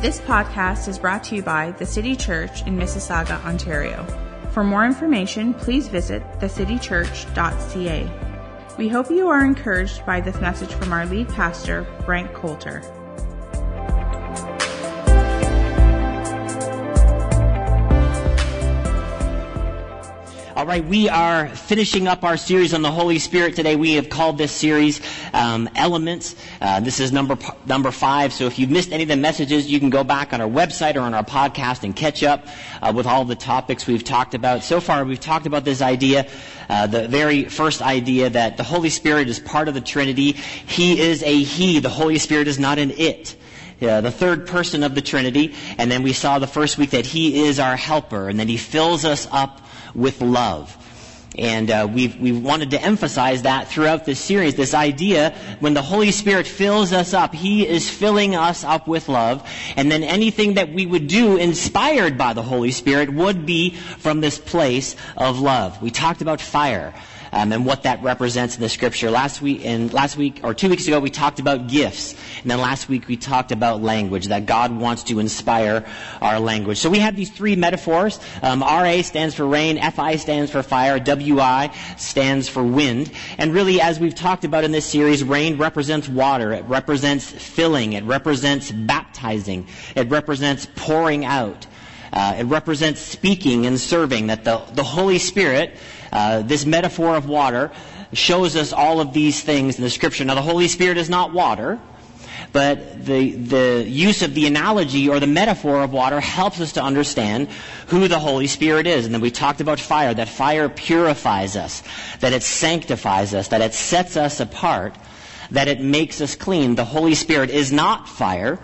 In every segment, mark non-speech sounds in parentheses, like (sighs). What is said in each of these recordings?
This podcast is brought to you by the City Church in Mississauga, Ontario. For more information, please visit thecitychurch.ca. We hope you are encouraged by this message from our lead pastor, Frank Coulter. Right, we are finishing up our series on the Holy Spirit today. We have called this series um, Elements. Uh, this is number number five. So if you've missed any of the messages, you can go back on our website or on our podcast and catch up uh, with all the topics we've talked about. So far, we've talked about this idea, uh, the very first idea that the Holy Spirit is part of the Trinity. He is a He. The Holy Spirit is not an It. Uh, the third person of the Trinity. And then we saw the first week that He is our helper and that He fills us up with love. And uh, we've, we've wanted to emphasize that throughout this series, this idea when the Holy Spirit fills us up, He is filling us up with love. And then anything that we would do inspired by the Holy Spirit would be from this place of love. We talked about fire um, and what that represents in the scripture. Last week, and last week or two weeks ago, we talked about gifts, and then last week we talked about language that God wants to inspire our language. So we have these three metaphors. Um, RA stands for rain, FI stands for fire, WI stands for wind, and really, as we've talked about in this series, rain represents water. It represents filling. It represents baptizing. It represents pouring out. Uh, it represents speaking and serving. That the the Holy Spirit uh, this metaphor of water shows us all of these things in the scripture. Now, the Holy Spirit is not water, but the, the use of the analogy or the metaphor of water helps us to understand who the Holy Spirit is. And then we talked about fire, that fire purifies us, that it sanctifies us, that it sets us apart, that it makes us clean. The Holy Spirit is not fire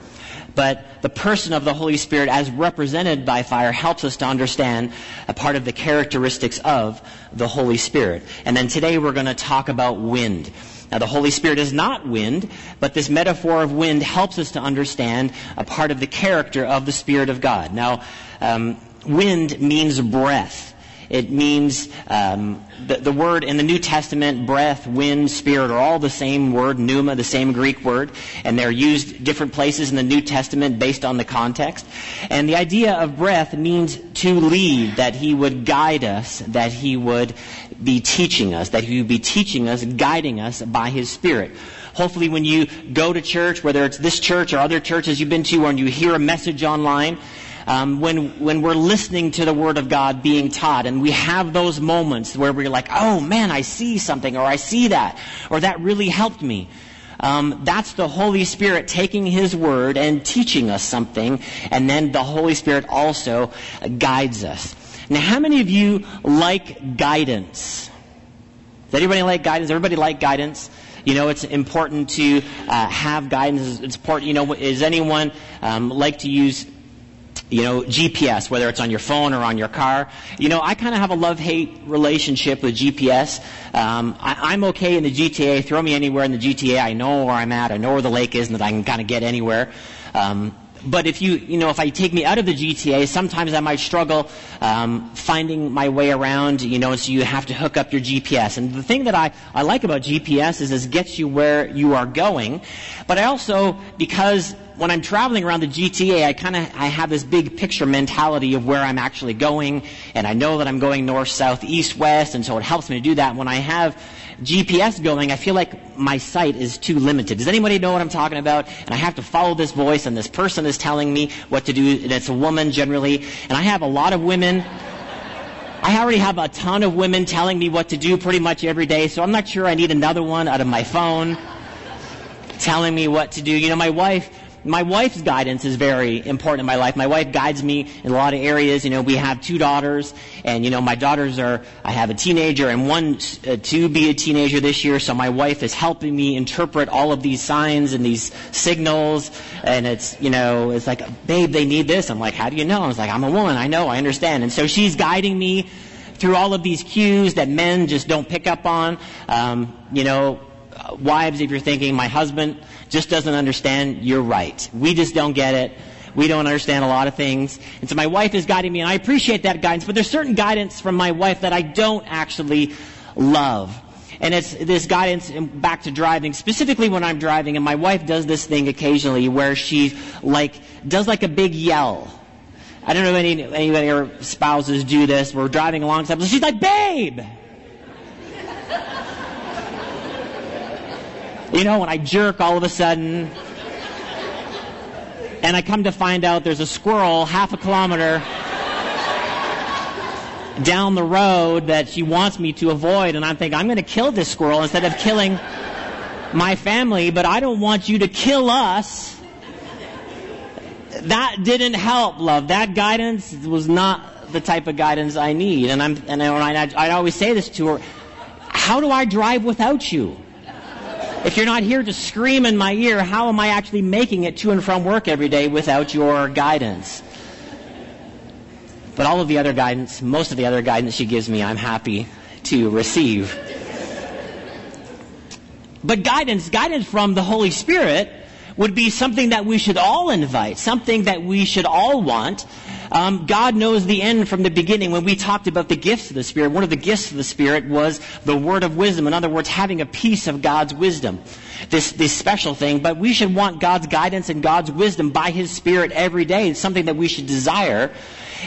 but the person of the Holy Spirit as represented by fire helps us to understand a part of the characteristics of the Holy Spirit. And then today we're going to talk about wind. Now the Holy Spirit is not wind, but this metaphor of wind helps us to understand a part of the character of the Spirit of God. Now, um, wind means breath. It means um, the, the, word in the New Testament, breath, wind, spirit, are all the same word, pneuma, the same Greek word, and they're used different places in the New Testament based on the context. And the idea of breath means to lead, that He would guide us, that He would be teaching us, that He would be teaching us, guiding us by His Spirit. Hopefully when you go to church, whether it's this church or other churches you've been to, or you hear a message online, um, when, when we're listening to the Word of God being taught and we have those moments where we're like, oh man, I see something or I see that or that really helped me. Um, that's the Holy Spirit taking His Word and teaching us something and then the Holy Spirit also guides us. Now how many of you like guidance? Does anybody like guidance? Everybody like guidance? You know, it's important to uh, have guidance. It's important. You know, is anyone um, like to use you know, GPS, whether it's on your phone or on your car. You know, I kind of have a love-hate relationship with GPS. Um, I, am okay in the GTA. Throw me anywhere in the GTA. I know where I'm at. I know where the lake is and that I can kind of get anywhere. Um, but if you, you know, if I take me out of the GTA, sometimes I might struggle um, finding my way around, you know, so you have to hook up your GPS. And the thing that I, I like about GPS is it gets you where you are going. But I also, because when I'm traveling around the GTA, I kind of I have this big picture mentality of where I'm actually going, and I know that I'm going north, south, east, west, and so it helps me to do that. When I have GPS going, I feel like my sight is too limited. Does anybody know what I'm talking about? And I have to follow this voice, and this person is telling me what to do, it's a woman generally, and I have a lot of women. I already have a ton of women telling me what to do pretty much every day, so I'm not sure I need another one out of my phone telling me what to do. You know, my wife, my wife's guidance is very important in my life. My wife guides me in a lot of areas. You know, we have two daughters, and you know, my daughters are. I have a teenager and one uh, to be a teenager this year. So my wife is helping me interpret all of these signs and these signals. And it's you know, it's like, babe, they need this. I'm like, how do you know? I was like, I'm a woman. I know. I understand. And so she's guiding me through all of these cues that men just don't pick up on. Um, you know, wives, if you're thinking, my husband just doesn't understand, you're right. We just don't get it. We don't understand a lot of things. And so my wife is guiding me, and I appreciate that guidance, but there's certain guidance from my wife that I don't actually love. And it's this guidance back to driving, specifically when I'm driving, and my wife does this thing occasionally where she like does like a big yell. I don't know if any anybody or spouses do this. We're driving along, so she's like, "Babe." You know, when I jerk all of a sudden, and I come to find out there's a squirrel half a kilometer down the road that she wants me to avoid, and I'm thinking, I'm going to kill this squirrel instead of killing my family, but I don't want you to kill us. That didn't help, love. That guidance was not the type of guidance I need. And I'm, and I, I always say this to her, how do I drive without you? If you're not here to scream in my ear, how am I actually making it to and from work every day without your guidance? But all of the other guidance, most of the other guidance she gives me, I'm happy to receive. But guidance, guidance from the Holy Spirit would be something that we should all invite, something that we should all want. Um, God knows the end from the beginning. When we talked about the gifts of the Spirit, one of the gifts of the Spirit was the word of wisdom. In other words, having a piece of God's wisdom. This, this special thing. But we should want God's guidance and God's wisdom by His Spirit every day. It's something that we should desire.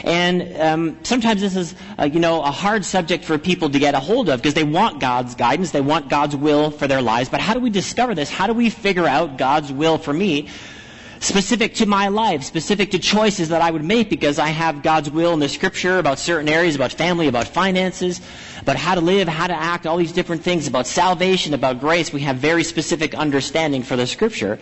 And um, sometimes this is, uh, you know, a hard subject for people to get a hold of because they want God's guidance, they want God's will for their lives. But how do we discover this? How do we figure out God's will for me? Specific to my life, specific to choices that I would make because I have God's will in the scripture about certain areas, about family, about finances, about how to live, how to act, all these different things, about salvation, about grace. We have very specific understanding for the scripture.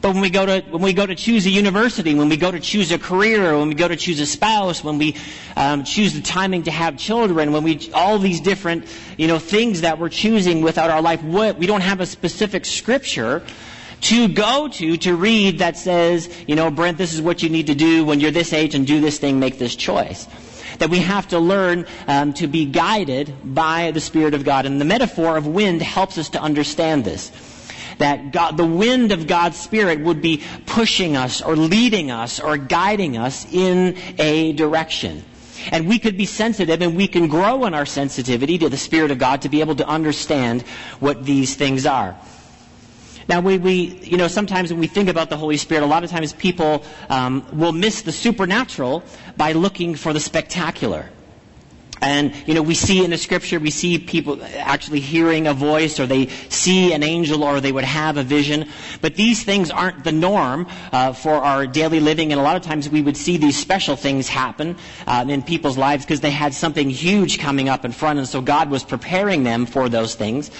But when we go to when we go to choose a university, when we go to choose a career, when we go to choose a spouse, when we um, choose the timing to have children, when we all these different you know things that we're choosing without our life, what, we don't have a specific scripture to go to to read that says, you know, Brent, this is what you need to do when you're this age and do this thing, make this choice. That we have to learn um, to be guided by the Spirit of God. And the metaphor of wind helps us to understand this that God, the wind of God's Spirit would be pushing us or leading us or guiding us in a direction. And we could be sensitive and we can grow in our sensitivity to the Spirit of God to be able to understand what these things are. Now, we, we, you know, sometimes when we think about the Holy Spirit, a lot of times people um, will miss the supernatural by looking for the spectacular. And, you know, we see in the scripture, we see people actually hearing a voice or they see an angel or they would have a vision. But these things aren't the norm uh, for our daily living. And a lot of times we would see these special things happen uh, in people's lives because they had something huge coming up in front. And so God was preparing them for those things.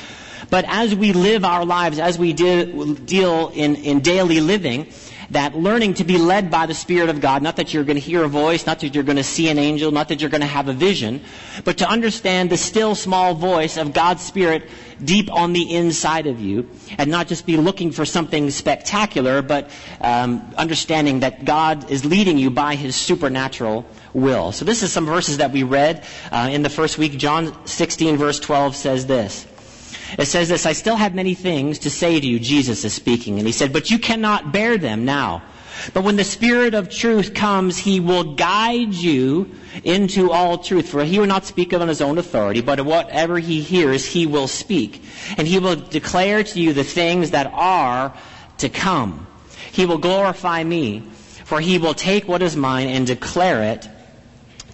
But as we live our lives, as we de- deal in, in daily living, that learning to be led by the Spirit of God, not that you're going to hear a voice, not that you're going to see an angel, not that you're going to have a vision, but to understand the still small voice of God's Spirit deep on the inside of you, and not just be looking for something spectacular, but um, understanding that God is leading you by His supernatural will. So this is some verses that we read uh, in the first week. John 16 verse 12 says this. It says this, I still have many things to say to you, Jesus is speaking. And he said, but you cannot bear them now. But when the Spirit of truth comes, he will guide you into all truth. For he will not speak of on his own authority, but whatever he hears, he will speak. And he will declare to you the things that are to come. He will glorify me, for he will take what is mine and declare it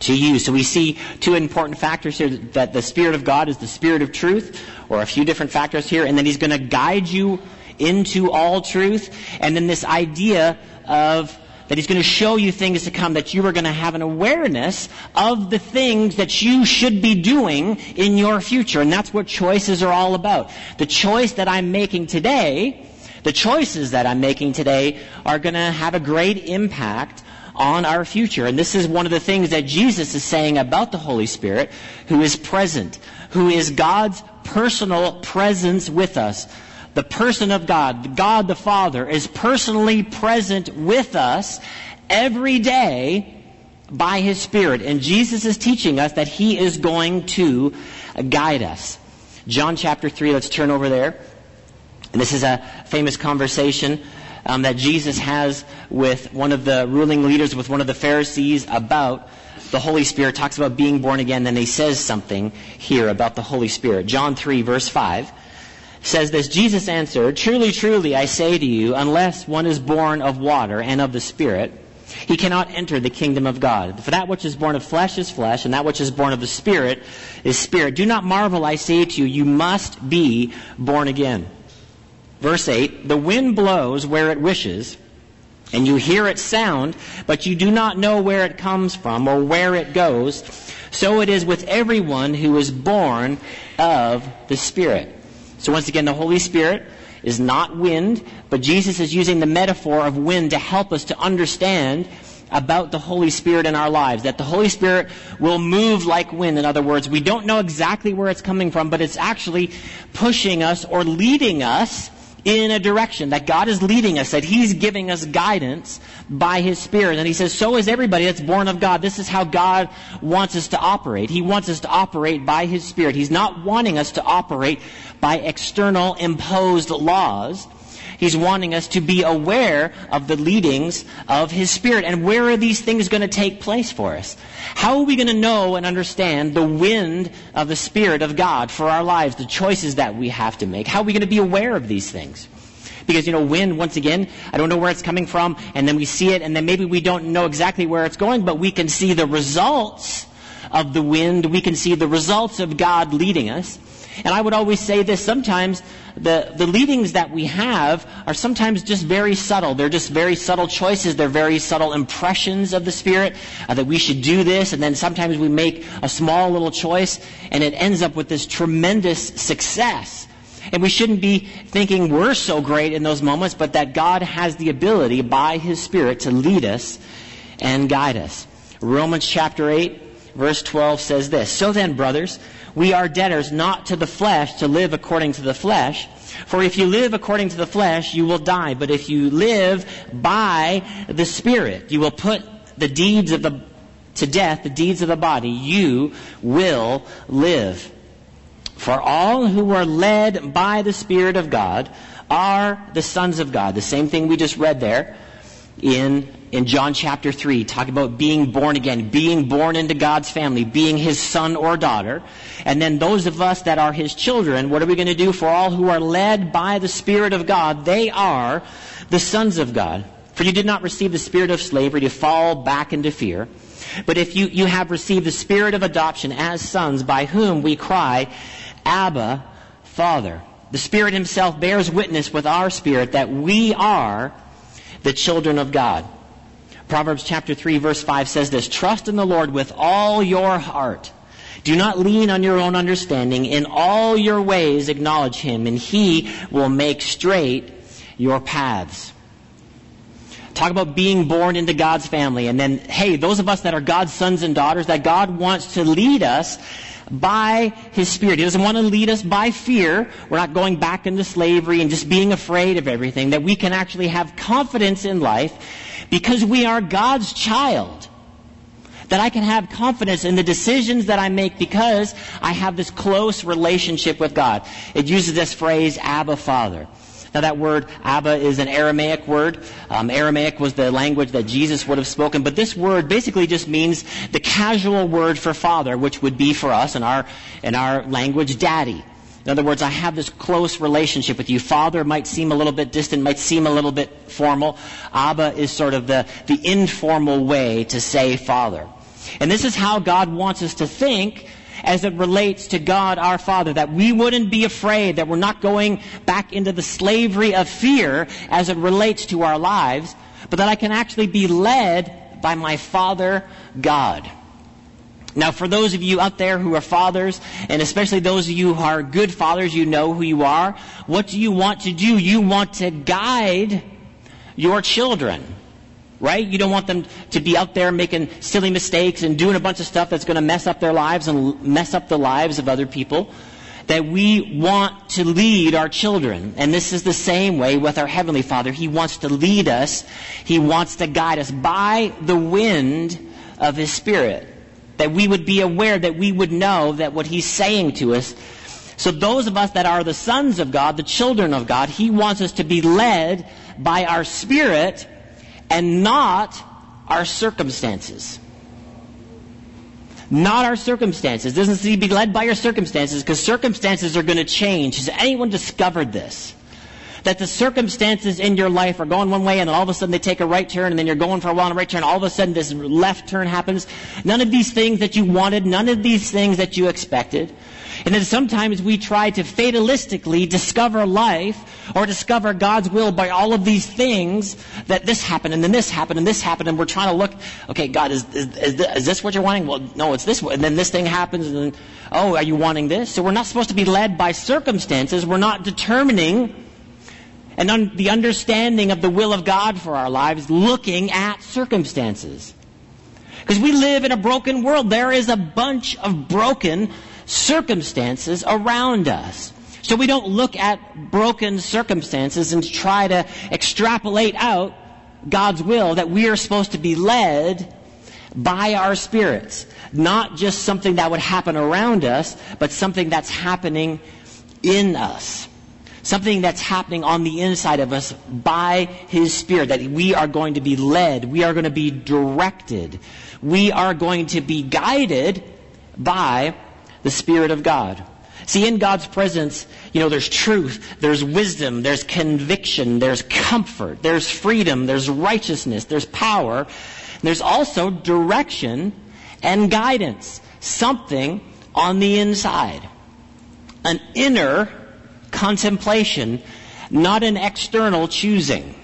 to you. So we see two important factors here that the Spirit of God is the Spirit of truth, or a few different factors here, and then He's going to guide you into all truth. And then this idea of that He's going to show you things to come, that you are going to have an awareness of the things that you should be doing in your future. And that's what choices are all about. The choice that I'm making today, the choices that I'm making today are going to have a great impact on our future. And this is one of the things that Jesus is saying about the Holy Spirit, who is present, who is God's personal presence with us. The person of God, God the Father, is personally present with us every day by His Spirit. And Jesus is teaching us that He is going to guide us. John chapter 3, let's turn over there. And this is a famous conversation um, that Jesus has with one of the ruling leaders, with one of the Pharisees about the Holy Spirit, talks about being born again, then he says something here about the Holy Spirit. John 3, verse 5 says this Jesus answered, Truly, truly, I say to you, unless one is born of water and of the Spirit, he cannot enter the kingdom of God. For that which is born of flesh is flesh, and that which is born of the Spirit is spirit. Do not marvel, I say to you, you must be born again. Verse 8 The wind blows where it wishes, and you hear its sound, but you do not know where it comes from or where it goes. So it is with everyone who is born of the Spirit. So once again, the Holy Spirit is not wind, but Jesus is using the metaphor of wind to help us to understand about the Holy Spirit in our lives. That the Holy Spirit will move like wind. In other words, we don't know exactly where it's coming from, but it's actually pushing us or leading us in a direction, that God is leading us, that He's giving us guidance by His Spirit. And He says, so is everybody that's born of God. This is how God wants us to operate. He wants us to operate by His Spirit. He's not wanting us to operate by external imposed laws. He's wanting us to be aware of the leadings of His Spirit. And where are these things going to take place for us? How are we going to know and understand the wind of the Spirit of God for our lives, the choices that we have to make? How are we going to be aware of these things? Because, you know, wind, once again, I don't know where it's coming from, and then we see it, and then maybe we don't know exactly where it's going, but we can see the results of the wind. We can see the results of God leading us. And I would always say this, sometimes the, the leadings that we have are sometimes just very subtle. They're just very subtle choices. They're very subtle impressions of the Spirit uh, that we should do this. And then sometimes we make a small little choice and it ends up with this tremendous success. And we shouldn't be thinking we're so great in those moments, but that God has the ability by His Spirit to lead us and guide us. Romans chapter 8, verse 12 says this So then, brothers, we are debtors not to the flesh to live according to the flesh. For if you live according to the flesh, you will die. But if you live by the Spirit, you will put the deeds of the, to death, the deeds of the body, you will live. For all who are led by the Spirit of God are the sons of God. The same thing we just read there in in John chapter 3, talking about being born again, being born into God's family, being his son or daughter. And then those of us that are his children, what are we going to do for all who are led by the Spirit of God? They are the sons of God. For you did not receive the spirit of slavery to fall back into fear. But if you, you have received the spirit of adoption as sons, by whom we cry, Abba, Father. The Spirit Himself bears witness with our spirit that we are the children of God. Proverbs chapter 3 verse 5 says this, Trust in the Lord with all your heart. Do not lean on your own understanding. In all your ways acknowledge him, and he will make straight your paths. Talk about being born into God's family. And then, hey, those of us that are God's sons and daughters, that God wants to lead us by His Spirit. He doesn't want to lead us by fear. We're not going back into slavery and just being afraid of everything. That we can actually have confidence in life because we are God's child. That I can have confidence in the decisions that I make because I have this close relationship with God. It uses this phrase, Abba Father. Now that word Abba is an Aramaic word. Um, Aramaic was the language that Jesus would have spoken, but this word basically just means the casual word for father, which would be for us in our in our language, daddy. In other words, I have this close relationship with you. Father might seem a little bit distant, might seem a little bit formal. Abba is sort of the, the informal way to say father. And this is how God wants us to think as it relates to God our Father, that we wouldn't be afraid, that we're not going back into the slavery of fear as it relates to our lives, but that I can actually be led by my Father God. Now, for those of you out there who are fathers, and especially those of you who are good fathers, you know who you are. What do you want to do? You want to guide your children. Right? You don't want them to be out there making silly mistakes and doing a bunch of stuff that's going to mess up their lives and mess up the lives of other people. That we want to lead our children. And this is the same way with our Heavenly Father. He wants to lead us. He wants to guide us by the wind of His Spirit that we would be aware, that we would know that what He's saying to us. So those of us that are the sons of God, the children of God, He wants us to be led by our spirit and not our circumstances. Not our circumstances. Doesn't need to be led by your circumstances because circumstances are going to change. Has anyone discovered this? that the circumstances in your life are going one way and then all of a sudden they take a right turn and then you're going for a while on a right turn. All of a sudden this left turn happens. None of these things that you wanted, none of these things that you expected. And then sometimes we try to fatalistically discover life or discover God's will by all of these things that this happened and then this happened and this happened and we're trying to look, okay, God, is, is, is this what you're wanting? Well, no, it's this. And then this thing happens and then, oh, are you wanting this? So we're not supposed to be led by circumstances. We're not determining and un- the understanding of the will of God for our lives looking at circumstances. Because we live in a broken world. There is a bunch of broken circumstances around us. So we don't look at broken circumstances and try to extrapolate out God's will that we are supposed to be led by our spirits. Not just something that would happen around us, but something that's happening in us. Something that's happening on the inside of us by His Spirit, that we are going to be led, we are going to be directed, we are going to be guided by the Spirit of God. See, in God's presence, you know, there's truth, there's wisdom, there's conviction, there's comfort, there's freedom, there's righteousness, there's power, there's also direction and guidance. Something on the inside. An inner contemplation, not an external choosing.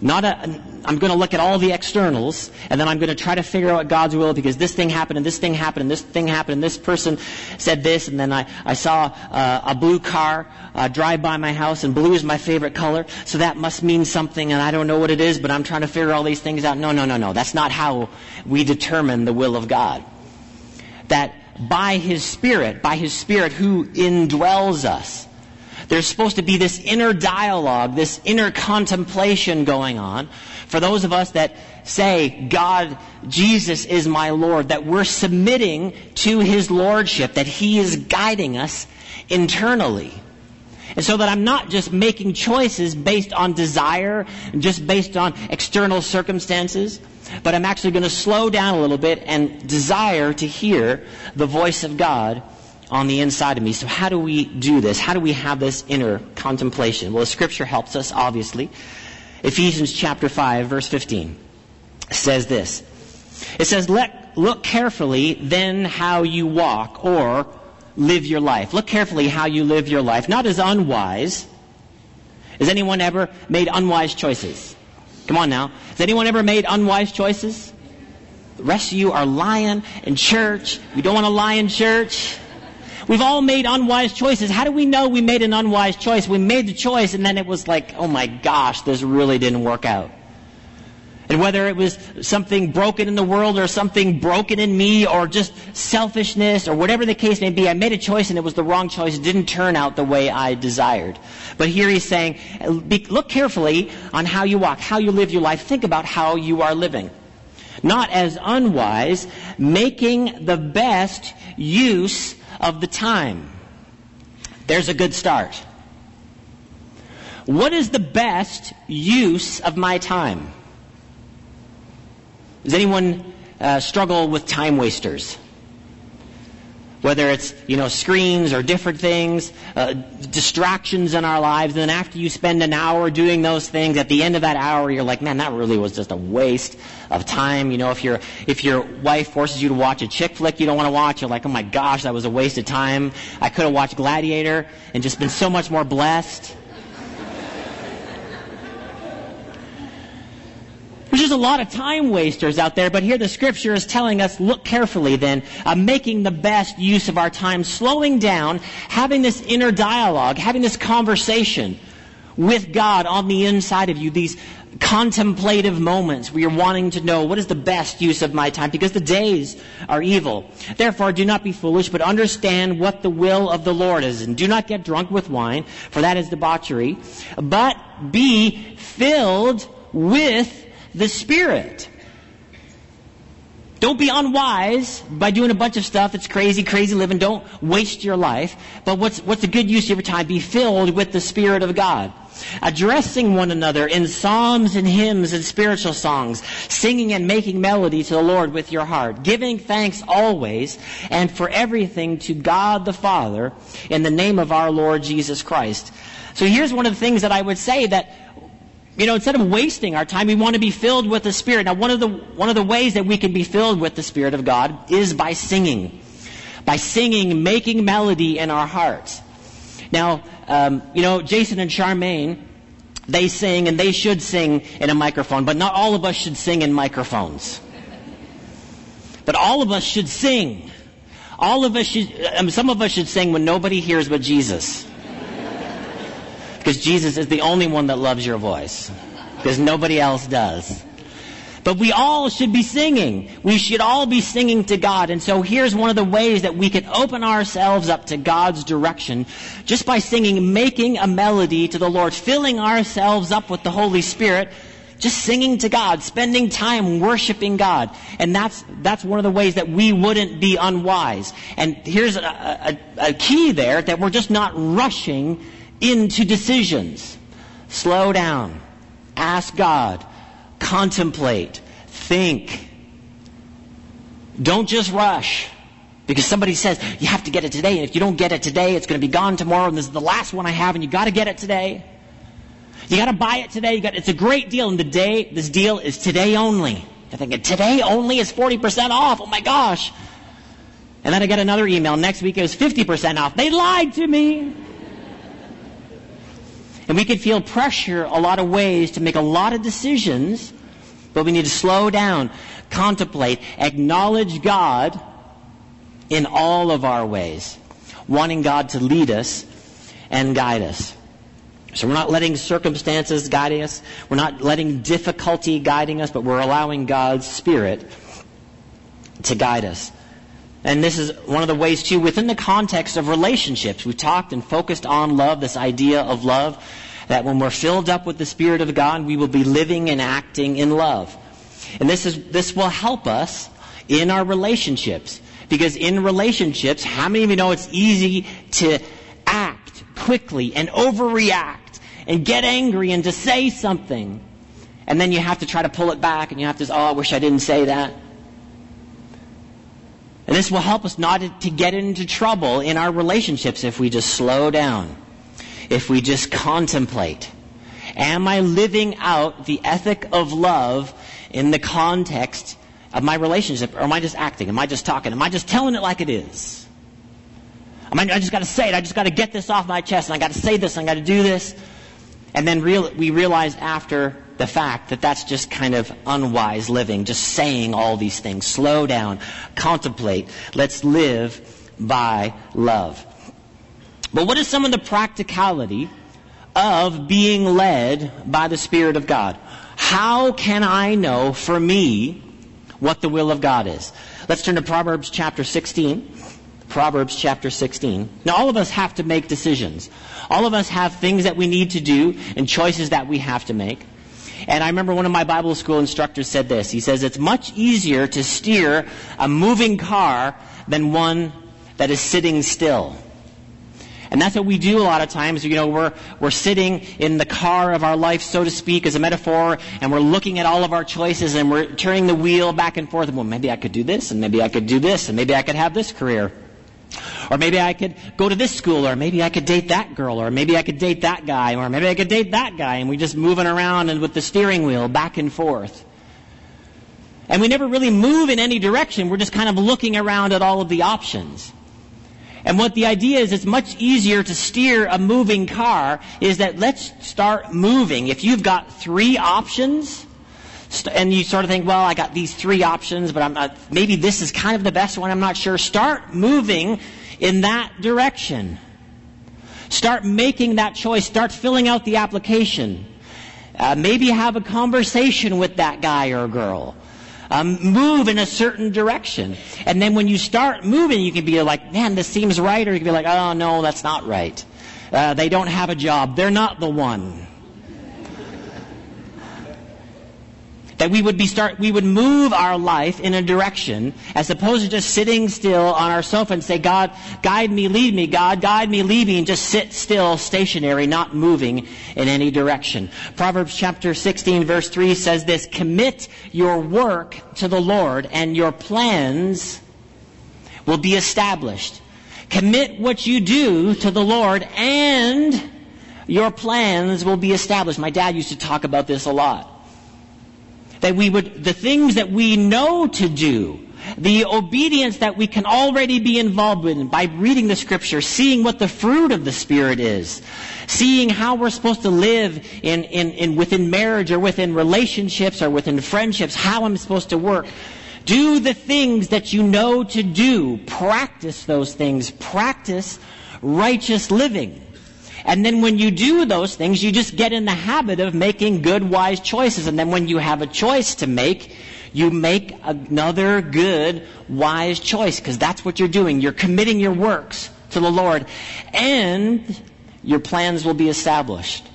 Not a, I'm going to look at all the externals, and then I'm going to try to figure out God's will because this thing happened, and this thing happened, and this thing happened, and this person said this, and then I, I saw uh, a blue car uh, drive by my house, and blue is my favorite color, so that must mean something, and I don't know what it is, but I'm trying to figure all these things out. No, no, no, no. That's not how we determine the will of God. That by His Spirit, by His Spirit who indwells us. There's supposed to be this inner dialogue, this inner contemplation going on for those of us that say, God, Jesus is my Lord, that we're submitting to His Lordship, that He is guiding us internally. And so that I'm not just making choices based on desire, just based on external circumstances, but I'm actually going to slow down a little bit and desire to hear the voice of God on the inside of me. So how do we do this? How do we have this inner contemplation? Well, the scripture helps us, obviously. Ephesians chapter 5, verse 15 says this. It says, Let, look carefully then how you walk or live your life. Look carefully how you live your life, not as unwise. Has anyone ever made unwise choices? Come on now. Has anyone ever made unwise choices? The rest of you are lying in church. We don't want to lie in church. We've all made unwise choices. How do we know we made an unwise choice? We made the choice and then it was like, oh my gosh, this really didn't work out. And whether it was something broken in the world or something broken in me or just selfishness or whatever the case may be, I made a choice and it was the wrong choice. It didn't turn out the way I desired. But here he's saying, look carefully on how you walk, how you live your life. Think about how you are living. Not as unwise, making the best use of the time. There's a good start. What is the best use of my time? Does anyone uh, struggle with time wasters? Whether it's, you know, screens or different things, uh, distractions in our lives, and then after you spend an hour doing those things, at the end of that hour, you're like, man, that really was just a waste of time. You know, if your if your wife forces you to watch a chick flick you don't want to watch, you're like, oh my gosh, that was a waste of time. I could have watched Gladiator and just been so much more blessed. There's just a lot of time wasters out there, but here the scripture is telling us, look carefully then, uh, making the best use of our time, slowing down, having this inner dialogue, having this conversation with God on the inside of you, these contemplative moments where you're wanting to know what is the best use of my time because the days are evil. Therefore, do not be foolish, but understand what the will of the Lord is. And do not get drunk with wine, for that is debauchery, but be filled with the Spirit. Don't be unwise by doing a bunch of stuff that's crazy, crazy living. Don't waste your life. But what's, what's a good use of your time? Be filled with the Spirit of God. addressing one another in psalms and hymns and spiritual songs, singing and making melody to the Lord with your heart, giving thanks always and for everything to God the Father in the name of our Lord Jesus Christ. So here's one of the things that I would say that you know, instead of wasting our time, we want to be filled with the Spirit. Now, one of the, one of the ways that we can be filled with the Spirit of God is by singing. By singing, making melody in our hearts. Now, um, you know, Jason and Charmaine, they sing and they should sing in a microphone, but not all of us should sing in microphones. But all of us should sing. All of us should, um, some of us should sing when nobody hears but Jesus. Because Jesus is the only one that loves your voice. Because nobody else does. But we all should be singing. We should all be singing to God. And so here's one of the ways that we can open ourselves up to God's direction just by singing, making a melody to the Lord, filling ourselves up with the Holy Spirit, just singing to God, spending time worshiping God. And that's, that's one of the ways that we wouldn't be unwise. And here's a, a, a key there that we're just not rushing into decisions. Slow down. Ask God. Contemplate. Think. Don't just rush. Because somebody says, you have to get it today, and if you don't get it today, it's going to be gone tomorrow, and this is the last one I have, and you got to get it today. You got to buy it today. You got, it's a great deal, and the day, this deal is today only. You're thinking, today only is 40% off. Oh my gosh. And then I get another email. Next week it was 50% off. They lied to me. We could feel pressure a lot of ways to make a lot of decisions, but we need to slow down, contemplate, acknowledge God in all of our ways, wanting God to lead us and guide us. So we're not letting circumstances guide us. We're not letting difficulty guiding us, but we're allowing God's Spirit to guide us. And this is one of the ways, too, within the context of relationships. We've talked and focused on love, this idea of love, that when we're filled up with the Spirit of God, we will be living and acting in love. And this is, this will help us in our relationships. Because in relationships, how many of you know it's easy to act quickly and overreact and get angry and to say something? And then you have to try to pull it back and you have to, oh, I wish I didn't say that. And this will help us not to get into trouble in our relationships if we just slow down, if we just contemplate. Am I living out the ethic of love in the context of my relationship, or am I just acting? Am I just talking? Am I just telling it like it is? I just got to say it. I just got to get this off my chest, and I got to say this, and I got to do this. And then real, we realize after the fact that that's just kind of unwise living, just saying all these things. Slow down, contemplate. Let's live by love. But what is some of the practicality of being led by the Spirit of God? How can I know for me what the will of God is? Let's turn to Proverbs chapter 16. Proverbs chapter 16. Now, all of us have to make decisions. All of us have things that we need to do and choices that we have to make. And I remember one of my Bible school instructors said this. He says, It's much easier to steer a moving car than one that is sitting still. And that's what we do a lot of times. You know, we're, we're sitting in the car of our life, so to speak, as a metaphor, and we're looking at all of our choices and we're turning the wheel back and forth. Well, maybe I could do this, and maybe I could do this, and maybe I could have this career. Or maybe I could go to this school, or maybe I could date that girl, or maybe I could date that guy, or maybe I could date that guy, and we're just moving around and with the steering wheel back and forth. And we never really move in any direction. We're just kind of looking around at all of the options. And what the idea is, it's much easier to steer a moving car, is that let's start moving. If you've got three options, and you sort of think, well, I got these three options, but I'm not, maybe this is kind of the best one, I'm not sure. Start moving in that direction. Start making that choice. Start filling out the application. Uh, maybe have a conversation with that guy or girl. Um, move in a certain direction. And then when you start moving, you can be like, man, this seems right, or you can be like, oh, no, that's not right. Uh, they don't have a job. They're not the one. That we would be start, we would move our life in a direction as opposed to just sitting still on our sofa and say, God, guide me, lead me, God, guide me, lead me, and just sit still, stationary, not moving in any direction. Proverbs chapter 16 verse 3 says this, commit your work to the Lord and your plans will be established. Commit what you do to the Lord and your plans will be established. My dad used to talk about this a lot. That we would, the things that we know to do, the obedience that we can already be involved with by reading the scripture, seeing what the fruit of the Spirit is, seeing how we're supposed to live in, in, in within marriage or within relationships or within friendships, how I'm supposed to work. Do the things that you know to do. Practice those things. Practice righteous living. And then when you do those things, you just get in the habit of making good, wise choices. And then when you have a choice to make, you make another good, wise choice because that's what you're doing. You're committing your works to the Lord and your plans will be established.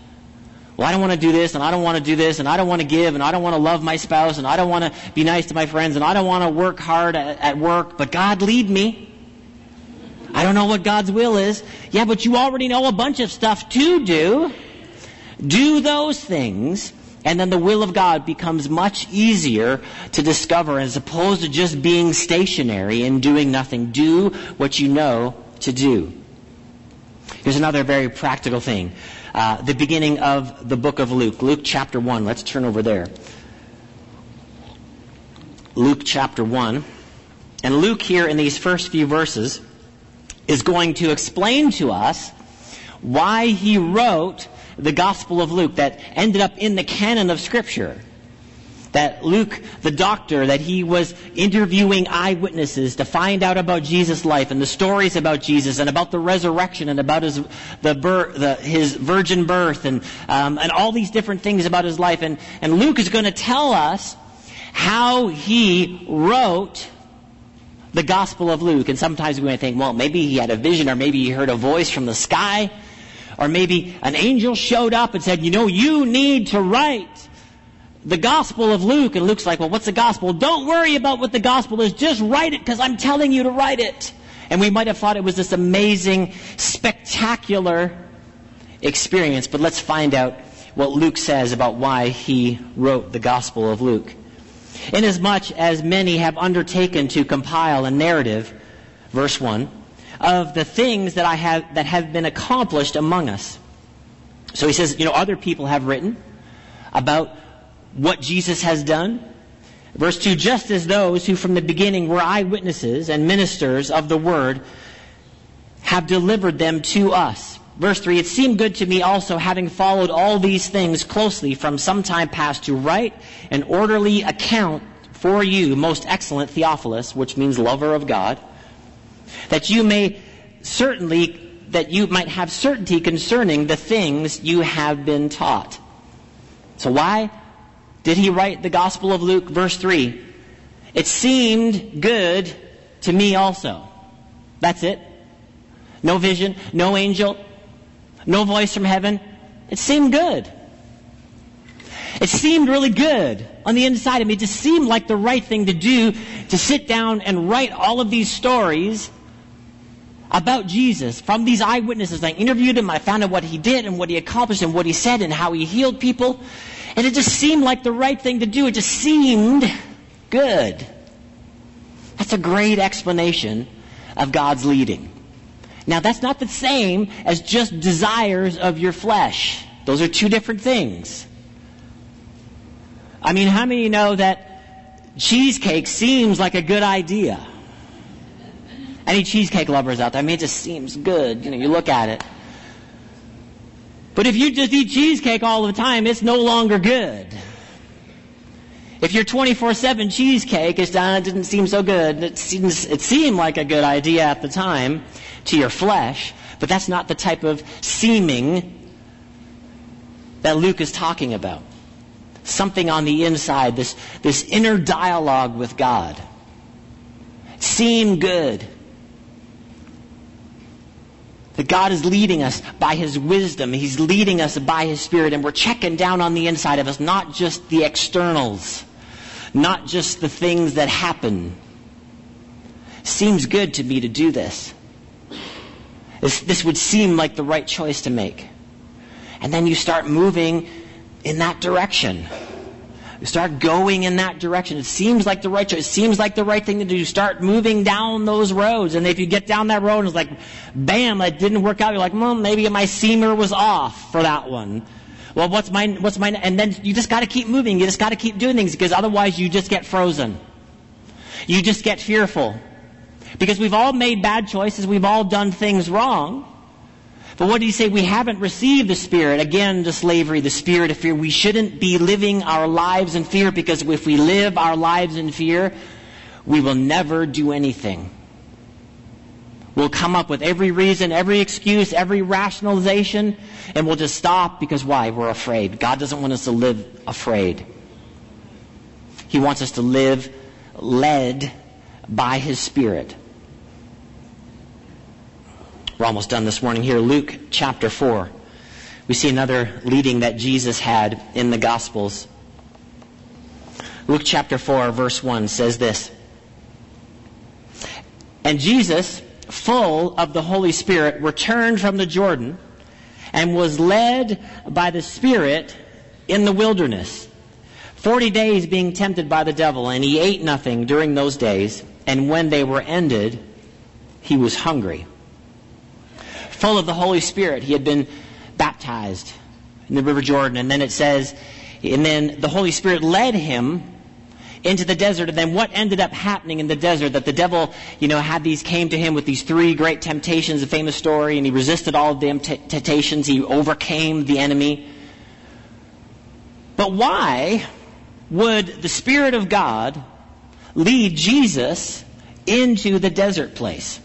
Well, I don't want to do this and I don't want to do this and I don't want to give and I don't want to love my spouse and I don't want to be nice to my friends and I don't want to work hard at, at work, but God lead me. I don't know what God's will is. Yeah, but you already know a bunch of stuff to do. Do those things, and then the will of God becomes much easier to discover as opposed to just being stationary and doing nothing. Do what you know to do. Here's another very practical thing. Uh, the beginning of the book of Luke, Luke chapter 1. Let's turn over there. Luke chapter 1. And Luke here in these first few verses is going to explain to us why he wrote the Gospel of Luke that ended up in the canon of Scripture. That Luke, the doctor, that he was interviewing eyewitnesses to find out about Jesus' life and the stories about Jesus and about the resurrection and about his, the, the his virgin birth and, um, and all these different things about his life. And, and Luke is going to tell us how he wrote the Gospel of Luke. And sometimes we might think, well, maybe he had a vision or maybe he heard a voice from the sky. Or maybe an angel showed up and said, you know, you need to write the Gospel of Luke. And Luke's like, well, what's the Gospel? Don't worry about what the Gospel is. Just write it because I'm telling you to write it. And we might have thought it was this amazing, spectacular experience. But let's find out what Luke says about why he wrote the Gospel of Luke. Inasmuch as many have undertaken to compile a narrative, verse 1, of the things that I have that have been accomplished among us. So he says, you know, other people have written about what Jesus has done. Verse 2, just as those who from the beginning were eyewitnesses and ministers of the word have delivered them to us. Verse 3, it seemed good to me also, having followed all these things closely from some time past, to write an orderly account for you, most excellent Theophilus, which means lover of God, that you may certainly, that you might have certainty concerning the things you have been taught. So why did he write the Gospel of Luke, verse 3? It seemed good to me also. That's it. No vision, no angel, no voice from heaven. It seemed good. It seemed really good on the inside of me. It just seemed like the right thing to do to sit down and write all of these stories about Jesus from these eyewitnesses. I interviewed him. I found out what he did and what he accomplished and what he said and how he healed people. And it just seemed like the right thing to do. It just seemed good. That's a great explanation of God's leading. Now, that's not the same as just desires of your flesh. Those are two different things. I mean, how many know that cheesecake seems like a good idea? Any cheesecake lovers out there? I mean, it just seems good. You know, you look at it. But if you just eat cheesecake all the time, it's no longer good. If your 24-7 cheesecake is done, it didn't seem so good. It, seems, it seemed like a good idea at the time to your flesh, but that's not the type of seeming that Luke is talking about. Something on the inside, this, this inner dialogue with God. Seem good. That God is leading us by His wisdom. He's leading us by His Spirit, and we're checking down on the inside of us, not just the externals not just the things that happen. Seems good to me to do this. This, this would seem like the right choice to make. And then you start moving in that direction. You start going in that direction. It seems like the right choice. It seems like the right thing to do. You start moving down those roads. And if you get down that road and it's like, bam, that didn't work out, you're like, well, maybe my seamer was off for that one. Well, what's my, what's my, and then you just gotta keep moving. You just gotta keep doing things because otherwise you just get frozen. You just get fearful. Because we've all made bad choices. We've all done things wrong. But what did he say? We haven't received the Spirit. Again, to slavery, the Spirit of fear. We shouldn't be living our lives in fear because if we live our lives in fear, we will never do anything. We'll come up with every reason, every excuse, every rationalization, and we'll just stop because why? We're afraid. God doesn't want us to live afraid. He wants us to live led by His Spirit. We're almost done this morning here. Luke chapter 4. We see another leading that Jesus had in the Gospels. Luke chapter 4, verse 1 says this And Jesus, full of the Holy Spirit, returned from the Jordan and was led by the Spirit in the wilderness, forty days being tempted by the devil, and he ate nothing during those days, and when they were ended, he was hungry full of the Holy Spirit. He had been baptized in the River Jordan. And then it says, and then the Holy Spirit led him into the desert. And then what ended up happening in the desert? That the devil, you know, had these, came to him with these three great temptations, a famous story, and he resisted all of the temptations. He overcame the enemy. But why would the Spirit of God lead Jesus into the desert place?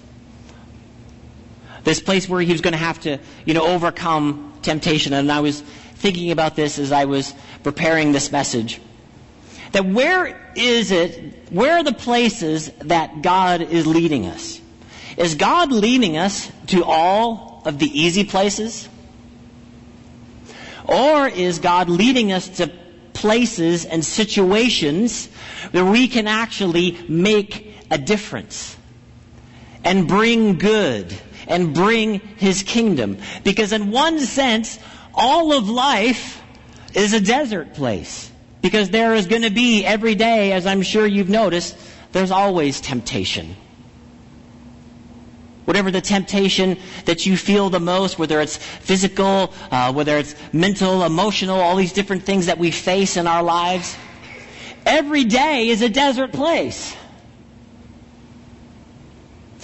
This place where he was going to have to, you know, overcome temptation. And I was thinking about this as I was preparing this message. That where is it, where are the places that God is leading us? Is God leading us to all of the easy places? Or is God leading us to places and situations where we can actually make a difference and bring good and bring his kingdom. Because in one sense, all of life is a desert place. Because there is going to be every day, as I'm sure you've noticed, there's always temptation. Whatever the temptation that you feel the most, whether it's physical, uh, whether it's mental, emotional, all these different things that we face in our lives, every day is a desert place.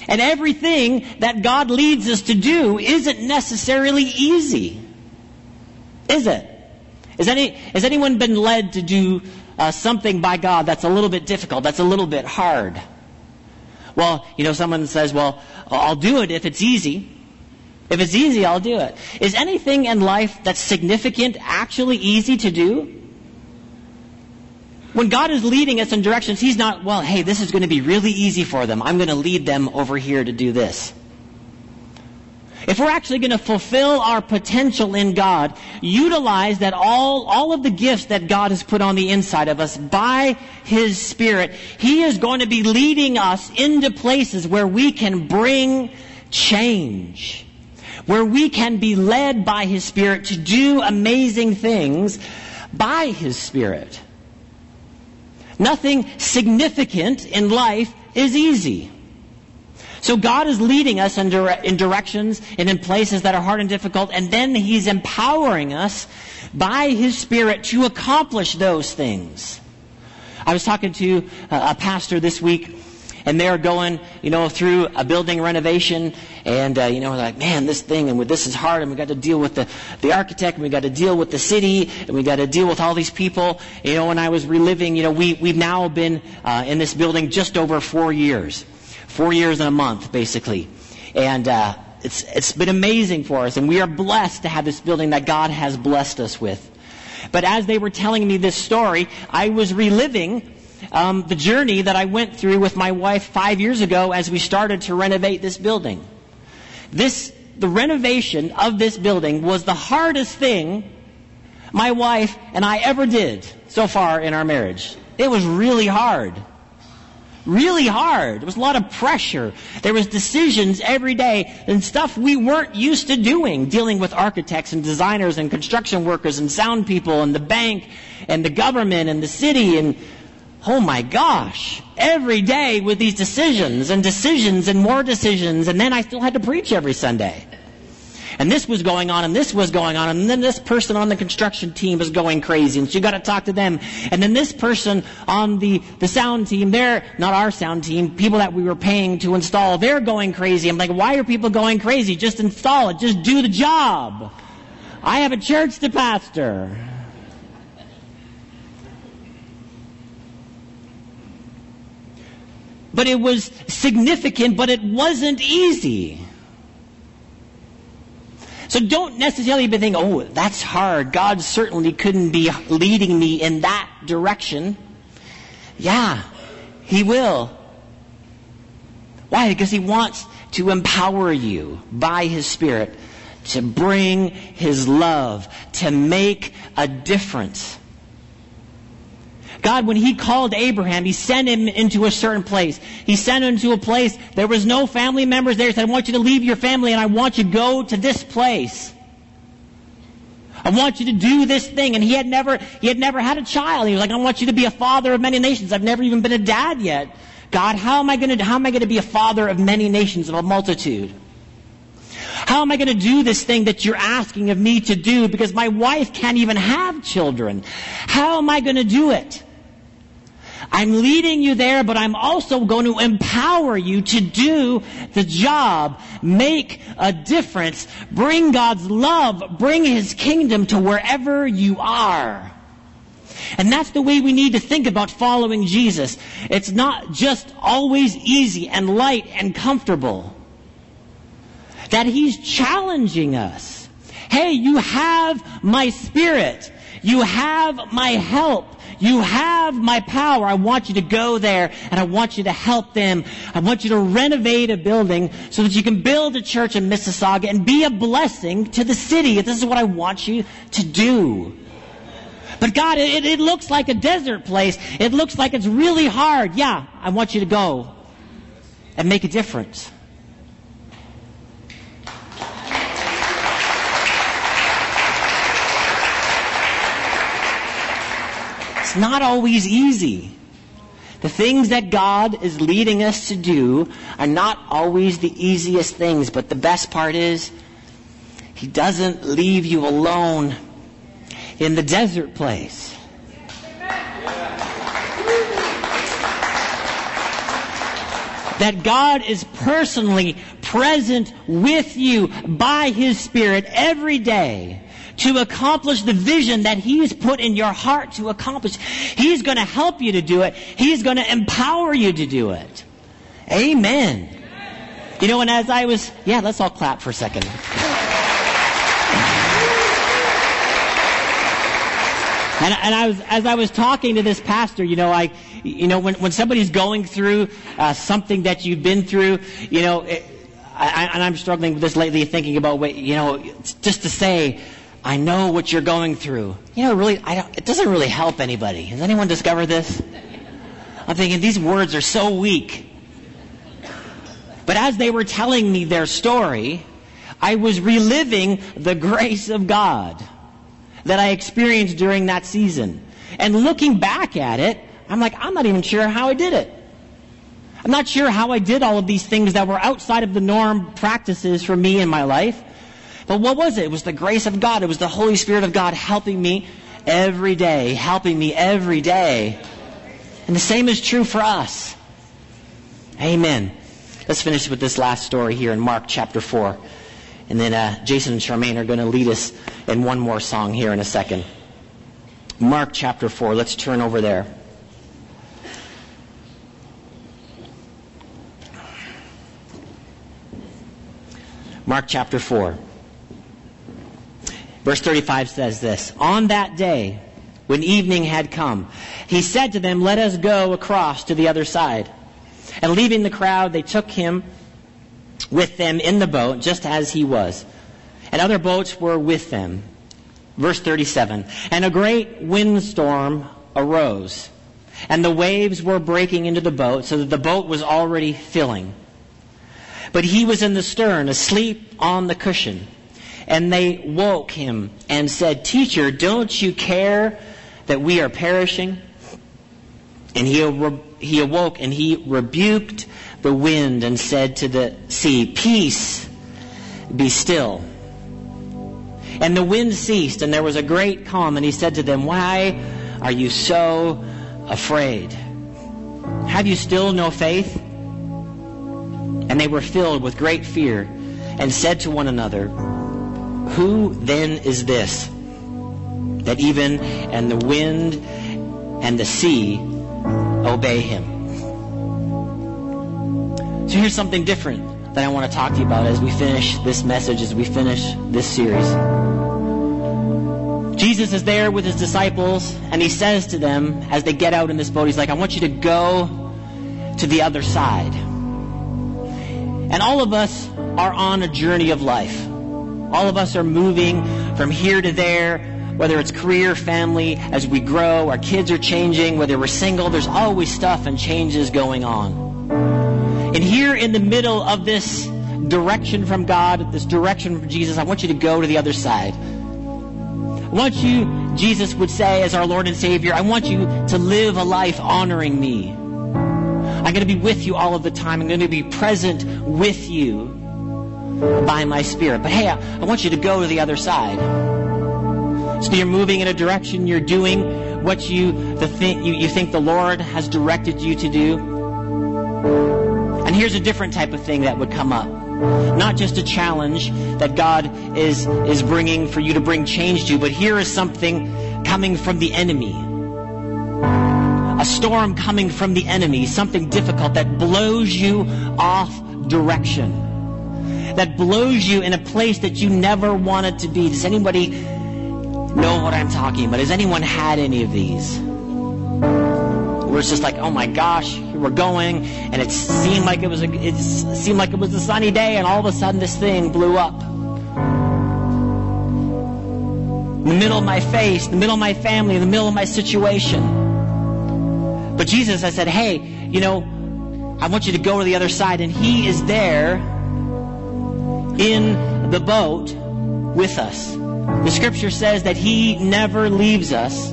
And everything that God leads us to do isn't necessarily easy. Is it? Is any, has anyone been led to do uh, something by God that's a little bit difficult, that's a little bit hard? Well, you know, someone says, well, I'll do it if it's easy. If it's easy, I'll do it. Is anything in life that's significant actually easy to do? When God is leading us in directions, He's not, well, hey, this is going to be really easy for them. I'm going to lead them over here to do this. If we're actually going to fulfill our potential in God, utilize that all, all of the gifts that God has put on the inside of us by His Spirit, He is going to be leading us into places where we can bring change. Where we can be led by His Spirit to do amazing things by His Spirit. Nothing significant in life is easy. So God is leading us in, dire- in, directions and in places that are hard and difficult, and then He's empowering us by His Spirit to accomplish those things. I was talking to a pastor this week and they're going, you know, through a building renovation, and uh, you know, like, man, this thing and this is hard, and we got to deal with the the architect, and we got to deal with the city, and we got to deal with all these people. You know, when I was reliving, you know, we we've now been uh, in this building just over four years, four years and a month, basically, and. Uh, it's, it's been amazing for us, and we are blessed to have this building that God has blessed us with. But as they were telling me this story, I was reliving um, the journey that I went through with my wife five years ago as we started to renovate this building. This, the renovation of this building was the hardest thing my wife and I ever did so far in our marriage. It was really hard. Really hard. There was a lot of pressure. There was decisions every day and stuff we weren't used to doing, dealing with architects and designers and construction workers and sound people and the bank and the government and the city and oh my gosh, every day with these decisions and decisions and more decisions and then I still had to preach every Sunday. And this was going on, and this was going on, and then this person on the construction team was going crazy, and so you got to talk to them. And then this person on the, the sound team, they're not our sound team, people that we were paying to install, they're going crazy. I'm like, why are people going crazy? Just install it. Just do the job. I have a church to pastor. But it was significant, but it wasn't easy. So don't necessarily be thinking, oh, that's hard. God certainly couldn't be leading me in that direction. Yeah, He will. Why? Because He wants to empower you by His Spirit to bring His love, to make a difference. God, when He called Abraham, He sent him into a certain place. He sent him to a place, there was no family members there. He said, I want you to leave your family and I want you to go to this place. I want you to do this thing. And he had never, he had never had a child. He was like, I want you to be a father of many nations. I've never even been a dad yet. God, how am I going to, how am I going to be a father of many nations, of a multitude? How am I going to do this thing that you're asking of me to do because my wife can't even have children? How am I going to do it? I'm leading you there, but I'm also going to empower you to do the job, make a difference, bring God's love, bring His kingdom to wherever you are. And that's the way we need to think about following Jesus. It's not just always easy and light and comfortable. That He's challenging us. Hey, you have my spirit. You have my help. You have my power. I want you to go there and I want you to help them. I want you to renovate a building so that you can build a church in Mississauga and be a blessing to the city. This is what I want you to do. But God, it, it looks like a desert place. It looks like it's really hard. Yeah, I want you to go and make a difference. Not always easy. The things that God is leading us to do are not always the easiest things, but the best part is, He doesn't leave you alone in the desert place. That God is personally present with you by His Spirit every day to accomplish the vision that He has put in your heart to accomplish. He's going to help you to do it. He's going to empower you to do it. Amen. You know, and as I was, yeah, let's all clap for a second. And, and, I was, as I was talking to this pastor, you know, I, you know, when, when somebody's going through uh, something that you've been through, you know, it, I, and I'm struggling with this lately, thinking about, what, you know, just to say, I know what you're going through. You know, really, it doesn't really help anybody. Has anyone discovered this? I'm thinking these words are so weak. But as they were telling me their story, I was reliving the grace of God that I experienced during that season. And looking back at it, I'm like, I'm not even sure how I did it. I'm not sure how I did all of these things that were outside of the norm practices for me in my life. But what was it? It was the grace of God. It was the Holy Spirit of God helping me every day, helping me every day. And the same is true for us. Amen. Let's finish with this last story here in Mark chapter 4. And then uh, Jason and Charmaine are going to lead us in one more song here in a second. Mark chapter 4. Let's turn over there. Mark chapter 4. Verse 35 says this On that day, when evening had come, he said to them, Let us go across to the other side. And leaving the crowd, they took him with them in the boat, just as he was. And other boats were with them. Verse 37 And a great windstorm arose, and the waves were breaking into the boat so that the boat was already filling. But he was in the stern, asleep on the cushion. And they woke him and said, Teacher, don't you care that we are perishing? And he, he awoke and he rebuked the wind and said to the sea, Peace, be still. And the wind ceased, and there was a great calm. And he said to them, Why are you so afraid? Have you still no faith? And they were filled with great fear and said to one another, Who then is this that even and the wind and the sea obey him? So here's something different that I want to talk to you about as we finish this message, as we finish this series. Jesus is there with his disciples, and he says to them as they get out in this boat, he's like, I want you to go to the other side. And all of us are on a journey of life. All of us are moving from here to there, whether it's career, family, as we grow, our kids are changing, whether we're single, there's always stuff and changes going on. And here in the middle of this direction from God, this direction from Jesus, I want you to go to the other side. I want you, Jesus would say, as our Lord and Savior, I want you to live a life honoring me. I'm going to be with you all of the time. I'm going to be present with you by my Spirit. But hey, I, I want you to go to the other side. So you're moving in a direction, you're doing what you, the you, you think the Lord has directed you to do. And here's a different type of thing that would come up. Not just a challenge that God is, is bringing for you to bring change to, but here is something coming from the enemy. A storm coming from the enemy, something difficult that blows you off direction. That blows you in a place that you never wanted to be. Does anybody know what I'm talking about? Has anyone had any of these? where it's just like, oh my gosh, we're going, and it seemed like it was a, it seemed like it was a sunny day, and all of a sudden this thing blew up. In the middle of my face, in the middle of my family, in the middle of my situation. But Jesus, I said, hey, you know, I want you to go to the other side, and He is there in the boat with us. The scripture says that He never leaves us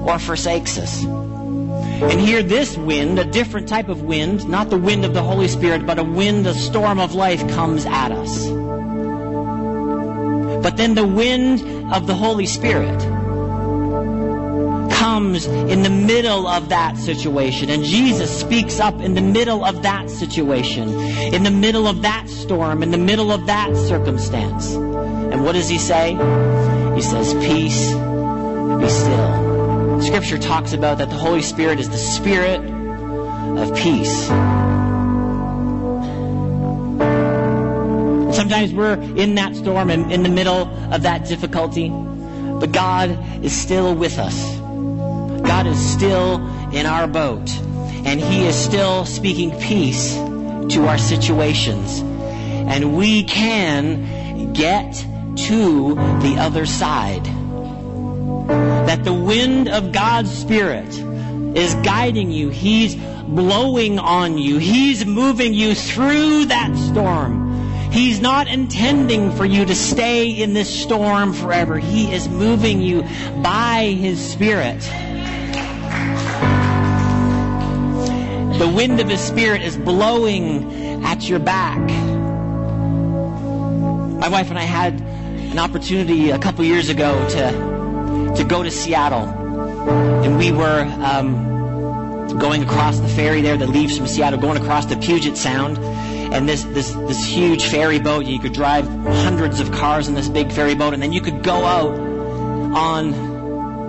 or forsakes us. And here, this wind, a different type of wind, not the wind of the Holy Spirit, but a wind, a storm of life comes at us. But then the wind of the Holy Spirit comes in the middle of that situation. And Jesus speaks up in the middle of that situation, in the middle of that storm, in the middle of that circumstance. And what does he say? He says, Peace, be still. Scripture talks about that the Holy Spirit is the Spirit of peace. Sometimes we're in that storm and in the middle of that difficulty, but God is still with us. God is still in our boat, and He is still speaking peace to our situations. And we can get to the other side that the wind of God's Spirit is guiding you. He's blowing on you. He's moving you through that storm. He's not intending for you to stay in this storm forever. He is moving you by His Spirit. The wind of His Spirit is blowing at your back. My wife and I had an opportunity a couple years ago to to go to Seattle. And we were um, going across the ferry there that leaves from Seattle, going across the Puget Sound. And this, this, this huge ferry boat, you could drive hundreds of cars in this big ferry boat, and then you could go out on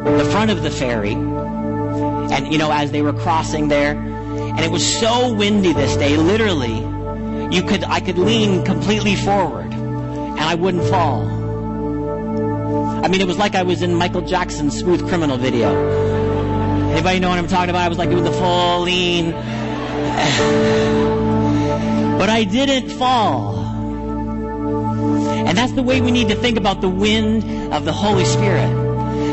the front of the ferry. And, you know, as they were crossing there, and it was so windy this day, literally, you could, I could lean completely forward, and I wouldn't fall. I mean, it was like I was in Michael Jackson's Smooth Criminal video. Anybody know what I'm talking about? I was like doing the full lean. (sighs) but I didn't fall. And that's the way we need to think about the wind of the Holy Spirit.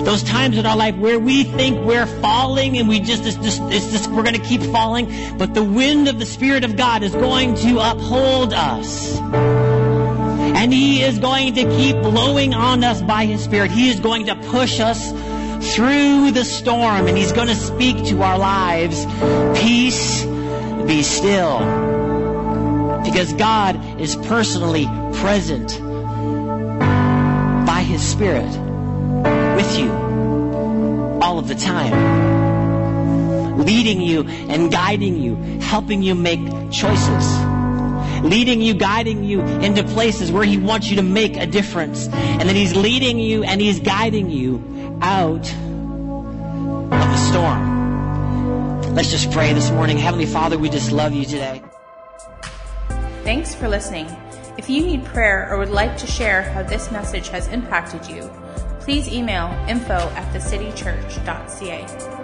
Those times in our life where we think we're falling and we just, it's just, it's just, we're going to keep falling. But the wind of the Spirit of God is going to uphold us. And He is going to keep blowing on us by His Spirit. He is going to push us through the storm and He's going to speak to our lives. Peace, be still. Because God is personally present by His Spirit with you all of the time, leading you and guiding you, helping you make choices, leading you, guiding you into places where He wants you to make a difference. And then He's leading you and He's guiding you out of the storm. Let's just pray this morning. Heavenly Father, we just love you today. Thanks for listening. If you need prayer or would like to share how this message has impacted you, please email info at thecitychurch.ca.